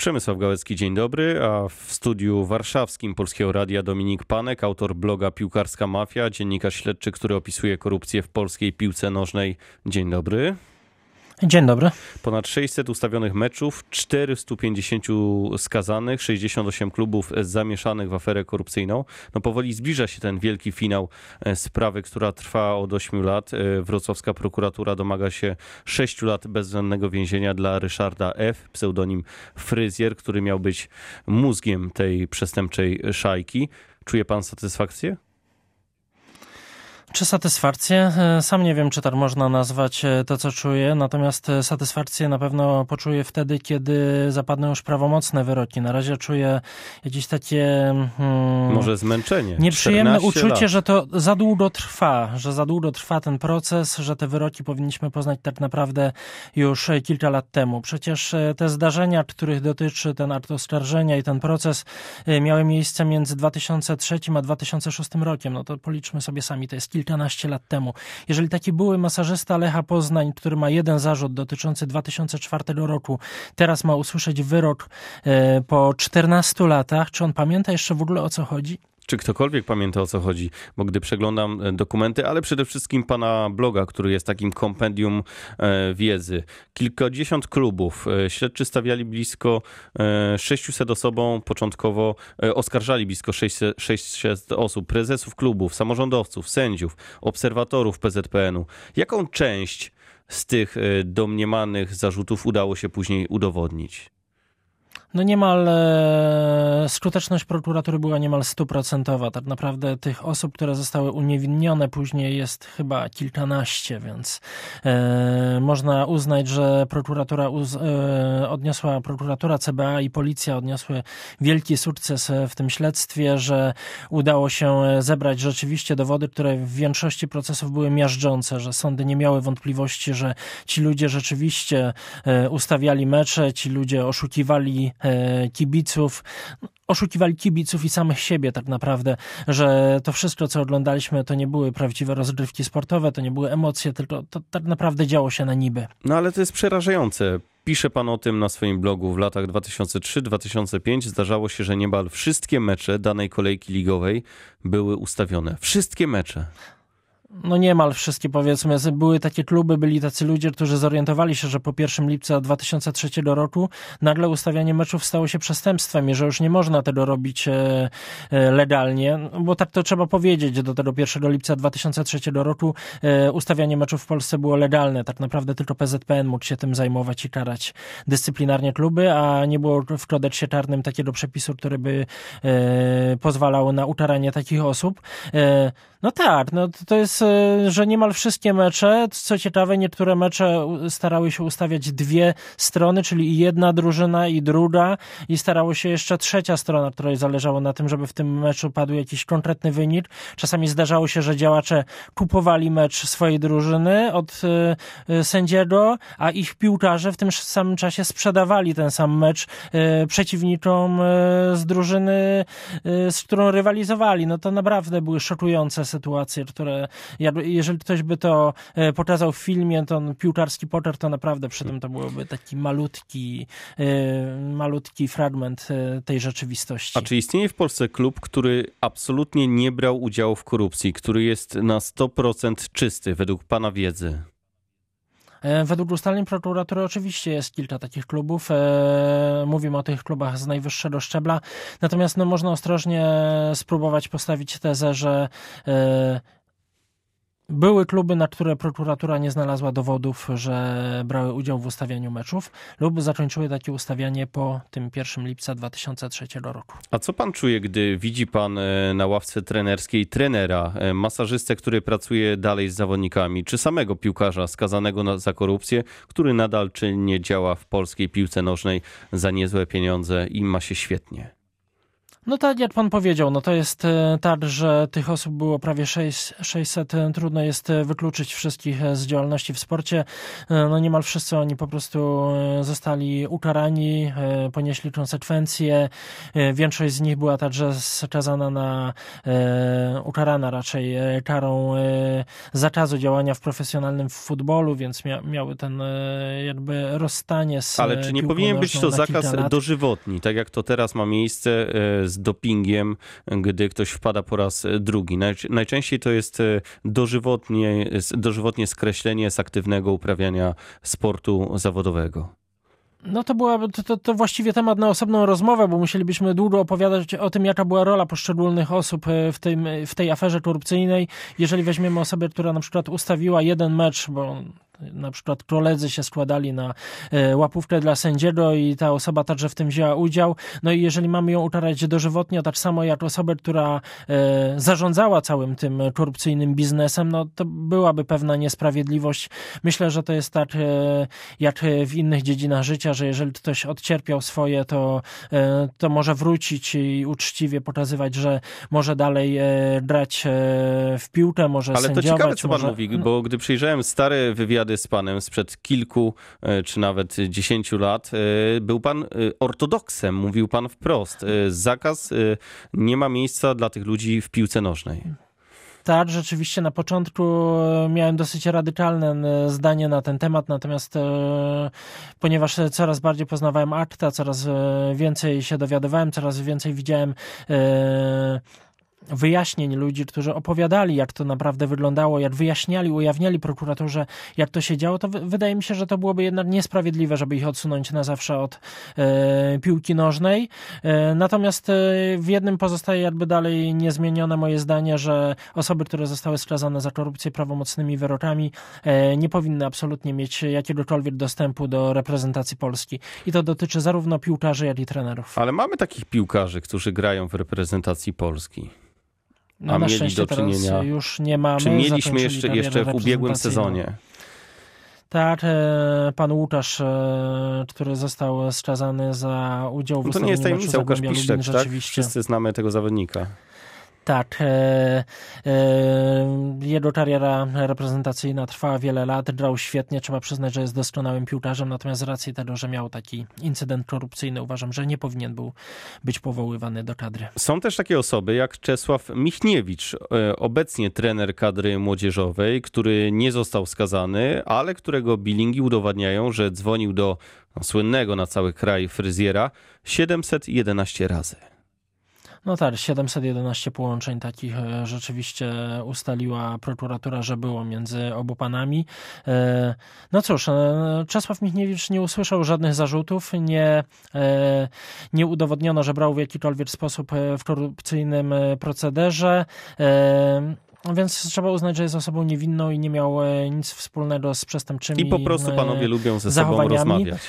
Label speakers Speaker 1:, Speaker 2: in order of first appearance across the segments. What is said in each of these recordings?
Speaker 1: Przemysław Gałecki, dzień dobry, a w studiu warszawskim Polskiego Radia Dominik Panek, autor bloga Piłkarska Mafia, dziennikarz śledczy, który opisuje korupcję w polskiej piłce nożnej. Dzień dobry.
Speaker 2: Dzień dobry.
Speaker 1: Ponad 600 ustawionych meczów, 450 skazanych, 68 klubów zamieszanych w aferę korupcyjną. No powoli zbliża się ten wielki finał e, sprawy, która trwa od 8 lat. E, wrocławska prokuratura domaga się 6 lat bezwzględnego więzienia dla Ryszarda F., pseudonim Fryzjer, który miał być mózgiem tej przestępczej szajki. Czuje pan satysfakcję?
Speaker 2: Czy satysfakcję? E, sam nie wiem, czy tak można nazwać e, to, co czuję, natomiast e, satysfakcję na pewno poczuję wtedy, kiedy zapadną już prawomocne wyroki. Na razie czuję jakieś takie...
Speaker 1: Hmm, Może zmęczenie.
Speaker 2: Nieprzyjemne uczucie, lat. że to za długo trwa, że za długo trwa ten proces, że te wyroki powinniśmy poznać tak naprawdę już kilka lat temu. Przecież te zdarzenia, których dotyczy ten akt oskarżenia i ten proces miały miejsce między 2003 a 2006 rokiem. No to policzmy sobie sami, to jest kilkanaście lat temu. Jeżeli taki były masażysta Lecha Poznań, który ma jeden zarzut dotyczący 2004 roku, teraz ma usłyszeć wyrok e, po 14 latach, czy on pamięta jeszcze w ogóle o co chodzi?
Speaker 1: Czy ktokolwiek pamięta o co chodzi, bo gdy przeglądam e, dokumenty, ale przede wszystkim pana bloga, który jest takim kompendium e, wiedzy. Kilkadziesiąt klubów. E, śledczy stawiali blisko 600 osobom początkowo, oskarżali blisko 600, 600 osób, prezesów klubów, samorządowców, sędziów, obserwatorów PZPN-u. Jaką część z tych domniemanych zarzutów udało się później udowodnić?
Speaker 2: No niemal e, skuteczność prokuratury była niemal stuprocentowa. Tak naprawdę tych osób, które zostały uniewinnione później jest chyba kilkanaście, więc e, można uznać, że prokuratura uz, e, odniosła, prokuratura CBA i policja odniosły wielki sukces w tym śledztwie, że udało się zebrać rzeczywiście dowody, które w większości procesów były miażdżące, że sądy nie miały wątpliwości, że ci ludzie rzeczywiście e, ustawiali mecze, ci ludzie oszukiwali E, kibiców oszukiwali kibiców i samych siebie tak naprawdę, że to wszystko, co oglądaliśmy, to nie były prawdziwe rozgrywki sportowe, to nie były emocje, tylko to tak naprawdę działo się na niby.
Speaker 1: No ale to jest przerażające. Pisze pan o tym na swoim blogu. W latach 2003-2005 zdarzało się, że niemal wszystkie mecze danej kolejki ligowej były ustawione. Wszystkie mecze
Speaker 2: no niemal wszystkie powiedzmy, były takie kluby, byli tacy ludzie, którzy zorientowali się, że po 1 lipca 2003 roku nagle ustawianie meczów stało się przestępstwem i że już nie można tego robić e, e, legalnie, bo tak to trzeba powiedzieć, do tego 1 lipca 2003 roku e, ustawianie meczów w Polsce było legalne, tak naprawdę tylko PZPN mógł się tym zajmować i karać dyscyplinarnie kluby, a nie było w kodeksie czarnym takiego przepisu, który by pozwalał na ukaranie takich osób. No tak, no to jest, e, że niemal wszystkie mecze, co ciekawe, niektóre mecze starały się ustawiać dwie strony, czyli jedna drużyna i druga i starało się jeszcze trzecia strona, której zależało na tym, żeby w tym meczu padł jakiś konkretny wynik. Czasami zdarzało się, że działacze kupowali mecz swojej drużyny od y, y, sędziego, a ich piłkarze w tym samym czasie sprzedawali ten sam mecz y, przeciwnikom z drużyny, z którą rywalizowali. No to naprawdę były szokujące sytuacje, które jeżeli ktoś by to e, pokazał w filmie, to piłkarski poker to naprawdę przy tym to byłoby taki malutki, e, malutki fragment e, tej rzeczywistości.
Speaker 1: A czy istnieje w Polsce klub, który absolutnie nie brał udziału w korupcji, który jest na 100% czysty według pana wiedzy?
Speaker 2: Według ustaleń prokuratury oczywiście jest kilka takich klubów. Mówimy o tych klubach z najwyższego szczebla. Natomiast no, można ostrożnie spróbować postawić tezę, że były kluby, na które prokuratura nie znalazła dowodów, że brały udział w ustawianiu meczów, lub zakończyły takie ustawianie po tym 1 lipca 2003 roku.
Speaker 1: A co pan czuje, gdy widzi pan e, na ławce trenerskiej trenera, e, masażystę, który pracuje dalej z zawodnikami, czy samego piłkarza skazanego za korupcję, który nadal czynnie działa w polskiej piłce nożnej za niezłe pieniądze i ma się świetnie?
Speaker 2: No tak jak pan powiedział, no to jest e, tak, że tych osób było prawie 600. E, trudno jest e, wykluczyć wszystkich z działalności w sporcie. No niemal wszyscy oni po prostu zostali ukarani, ponieśli konsekwencje. Większość z nich była także skazana na, ukarana raczej karą zakazu działania w profesjonalnym futbolu, więc mia, miały ten jakby rozstanie z
Speaker 1: Ale czy nie powinien być to zakaz dożywotni, tak jak to teraz ma miejsce z dopingiem, gdy ktoś wpada po raz drugi. Najczęściej to jest e, dożywotnie, dożywotnie skreślenie z aktywnego uprawiania sportu zawodowego.
Speaker 2: No to byłaby to, to, to, właściwie temat na osobną rozmowę, bo musielibyśmy długo opowiadać o tym, jaka była rola poszczególnych osób e, w, tym, w tej aferze korupcyjnej. Jeżeli weźmiemy osobę, która na przykład ustawiła jeden mecz, bo na przykład koledzy się składali na e, łapówkę dla sędziego i ta osoba także w tym wzięła udział. No i jeżeli mamy ją ukarać dożywotnio, tak samo jak osobę, która e, zarządzała całym tym korupcyjnym biznesem, no to byłaby pewna niesprawiedliwość. Myślę, że to jest tak e, jak w innych dziedzinach życia, że jeżeli ktoś odcierpiał swoje, to, to może wrócić i uczciwie pokazywać, że może dalej grać w piłkę, może
Speaker 1: Ale
Speaker 2: sędziować.
Speaker 1: Ale to ciekawe, co
Speaker 2: może...
Speaker 1: pan mówi, bo gdy przyjrzałem stare wywiady z panem sprzed kilku e, czy nawet dziesięciu lat. E, był pan e, ortodoksem, mówił pan wprost. Zakaz nie ma miejsca dla tych ludzi w piłce nożnej.
Speaker 2: Tak, rzeczywiście na początku miałem dosyć radykalne zdanie na ten temat, natomiast ponieważ coraz bardziej poznawałem akta, coraz więcej się dowiadywałem, coraz więcej widziałem wyjaśnień ludzi, którzy opowiadali, jak to naprawdę wyglądało, jak wyjaśniali, ujawniali prokuraturze, jak to się działo, to wydaje mi się, że to byłoby jednak niesprawiedliwe, żeby ich odsunąć na zawsze od e, piłki nożnej. E, natomiast e, w jednym pozostaje jakby dalej niezmienione moje zdanie, że osoby, które zostały skazane za korupcję prawomocnymi wyrokami, e, nie powinny absolutnie mieć jakiegokolwiek dostępu do reprezentacji Polski. I to dotyczy zarówno piłkarzy, jak i trenerów.
Speaker 1: Ale mamy takich piłkarzy, którzy grają w reprezentacji Polski.
Speaker 2: No, a mieli do czynienia. Już nie mamy.
Speaker 1: Czy mieliśmy jeszcze, jeszcze w ubiegłym sezonie?
Speaker 2: Tak, e, pan Łukasz, e, który został skazany za udział w
Speaker 1: no To nie jest tajemnica, Łukasz Piszczek, tak? Wszyscy znamy tego zawodnika.
Speaker 2: Tak. E, e, jego kariera reprezentacyjna trwała wiele lat, grał świetnie, trzeba przyznać, że jest doskonałym piłkarzem, natomiast z racji tego, że miał taki incydent korupcyjny, uważam, że nie powinien był być powoływany do kadry.
Speaker 1: Są też takie osoby jak Czesław Michniewicz, e, obecnie trener kadry młodzieżowej, który nie został skazany, ale którego bilingi udowadniają, że dzwonił do no, słynnego na cały kraj fryzjera 711 razy.
Speaker 2: No tak, 711 połączeń takich e, rzeczywiście ustaliła prokuratura, że było między obu panami. E, no cóż, e, Czesław Michniewicz nie usłyszał żadnych zarzutów, nie, nie udowodniono, że brał w jakikolwiek sposób w korupcyjnym procederze. Więc trzeba uznać, że jest osobą niewinną i nie miał nic wspólnego z przestępczymi
Speaker 1: I po prostu panowie lubią ze sobą rozmawiać.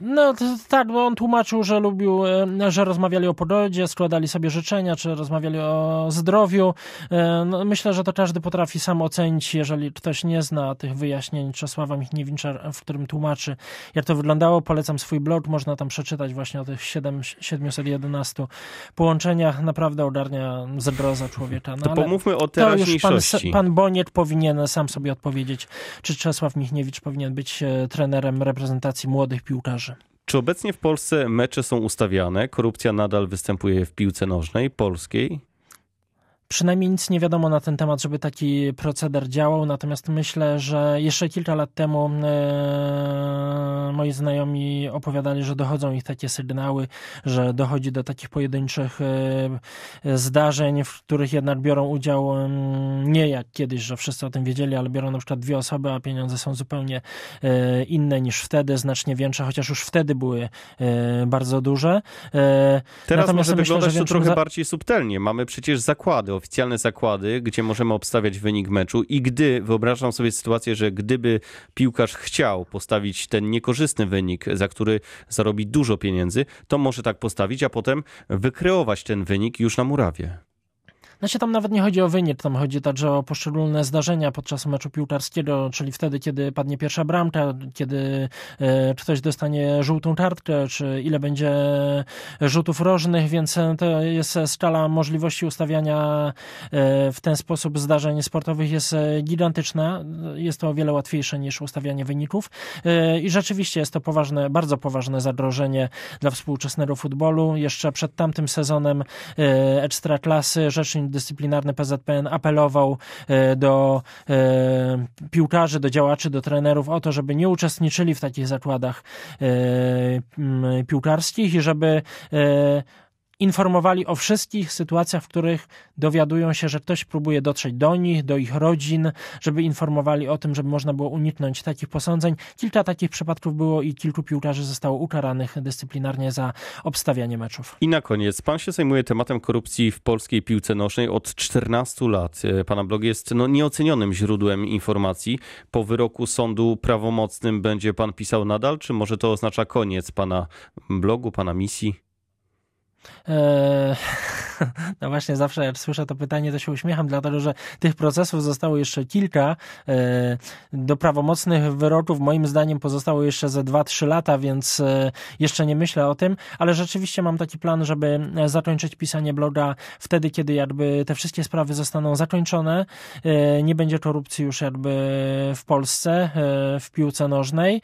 Speaker 2: No tak, bo on tłumaczył, że lubił, e, że rozmawiali o pogodzie, składali sobie życzenia, czy rozmawiali o zdrowiu. E, no, myślę, że to każdy potrafi sam ocenić, jeżeli ktoś nie zna tych wyjaśnień Czesława Michniewicza, w którym tłumaczy, jak to wyglądało. Polecam swój blog, można tam przeczytać właśnie o tych 7, 711 połączeniach. Naprawdę ogarnia zgroza człowieka.
Speaker 1: No, to pomówmy o teraźniejszości.
Speaker 2: Pan, pan Boniek powinien sam sobie odpowiedzieć, czy Czesław Michniewicz powinien być e, trenerem reprezentacji młodych piłkarzy.
Speaker 1: Czy obecnie w Polsce mecze są ustawiane? Korupcja nadal występuje w piłce nożnej polskiej?
Speaker 2: Przynajmniej nic nie wiadomo na ten temat, żeby taki proceder działał, natomiast myślę, że jeszcze kilka lat temu e, moi znajomi opowiadali, że dochodzą ich takie sygnały, że dochodzi do takich pojedynczych e, zdarzeń, w których jednak biorą udział e, nie jak kiedyś, że wszyscy o tym wiedzieli, ale biorą na przykład dwie osoby, a pieniądze są zupełnie e, inne niż wtedy, znacznie większe, chociaż już wtedy były e, bardzo duże.
Speaker 1: E, Teraz natomiast może myślę, wyglądać to trochę za... bardziej subtelnie. Mamy przecież zakłady oficjalne zakłady, gdzie możemy obstawiać wynik meczu i gdy, wyobrażam sobie sytuację, że gdyby piłkarz chciał postawić ten niekorzystny wynik, za który zarobi dużo pieniędzy, to może tak postawić, a potem wykreować ten wynik już na murawie.
Speaker 2: Znaczy tam nawet nie chodzi o wynik, tam chodzi także o poszczególne zdarzenia podczas meczu piłkarskiego, czyli wtedy, kiedy padnie pierwsza bramka, kiedy e, ktoś dostanie żółtą kartkę, czy ile będzie rzutów rożnych, więc to jest skala możliwości ustawiania e, w ten sposób zdarzeń sportowych jest gigantyczna. Jest to o wiele łatwiejsze niż ustawianie wyników e, i rzeczywiście jest to poważne, bardzo poważne zagrożenie dla współczesnego futbolu. Jeszcze przed tamtym sezonem e, Ekstraklasy Dyscyplinarny PZPN apelował e, do e, piłkarzy, do działaczy, do trenerów o to, żeby nie uczestniczyli w takich zakładach piłkarskich i żeby informowali o wszystkich sytuacjach, w których dowiadują się, że ktoś próbuje dotrzeć do nich, do ich rodzin, żeby informowali o tym, żeby można było uniknąć takich posądzeń. Kilka takich przypadków było i kilku piłkarzy zostało ukaranych dyscyplinarnie za obstawianie meczów.
Speaker 1: I na koniec, pan się zajmuje tematem korupcji w polskiej piłce nożnej od 14 lat. Pana blog jest no, nieocenionym źródłem informacji. Po wyroku sądu prawomocnym będzie pan pisał nadal, czy może to oznacza koniec pana blogu, pana misji?
Speaker 2: 呃 no właśnie, zawsze jak słyszę to pytanie, to się uśmiecham, dlatego że tych procesów zostało jeszcze kilka. Eee, do prawomocnych wyroków moim zdaniem pozostało jeszcze ze 2-3 lata, więc e, jeszcze nie myślę o tym, ale rzeczywiście mam taki plan, żeby zakończyć pisanie bloga wtedy, kiedy jakby te wszystkie sprawy zostaną zakończone. E, nie będzie korupcji już jakby w Polsce, e, w piłce nożnej.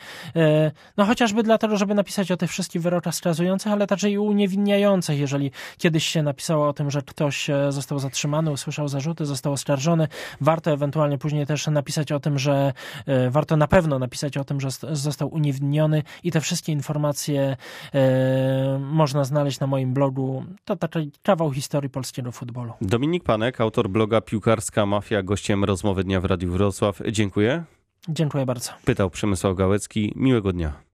Speaker 2: No chociażby dlatego, żeby napisać o tych wszystkich wyrokach skazujących, ale także i uniewinniających jeżeli kiedyś się napisało o tym, że ktoś e, został zatrzymany, usłyszał zarzuty, został oskarżony, warto ewentualnie później też napisać o tym, że e, warto na pewno napisać o tym, że został uniewinniony i te wszystkie informacje e, można znaleźć na moim blogu. To taki kawał historii polskiego futbolu.
Speaker 1: Dominik Panek, autor bloga Piłkarska Mafia, gościem rozmowy dnia w Radiu Wrocław. Dziękuję.
Speaker 2: Dziękuję bardzo.
Speaker 1: Pytał Przemysław Gałecki. Miłego dnia.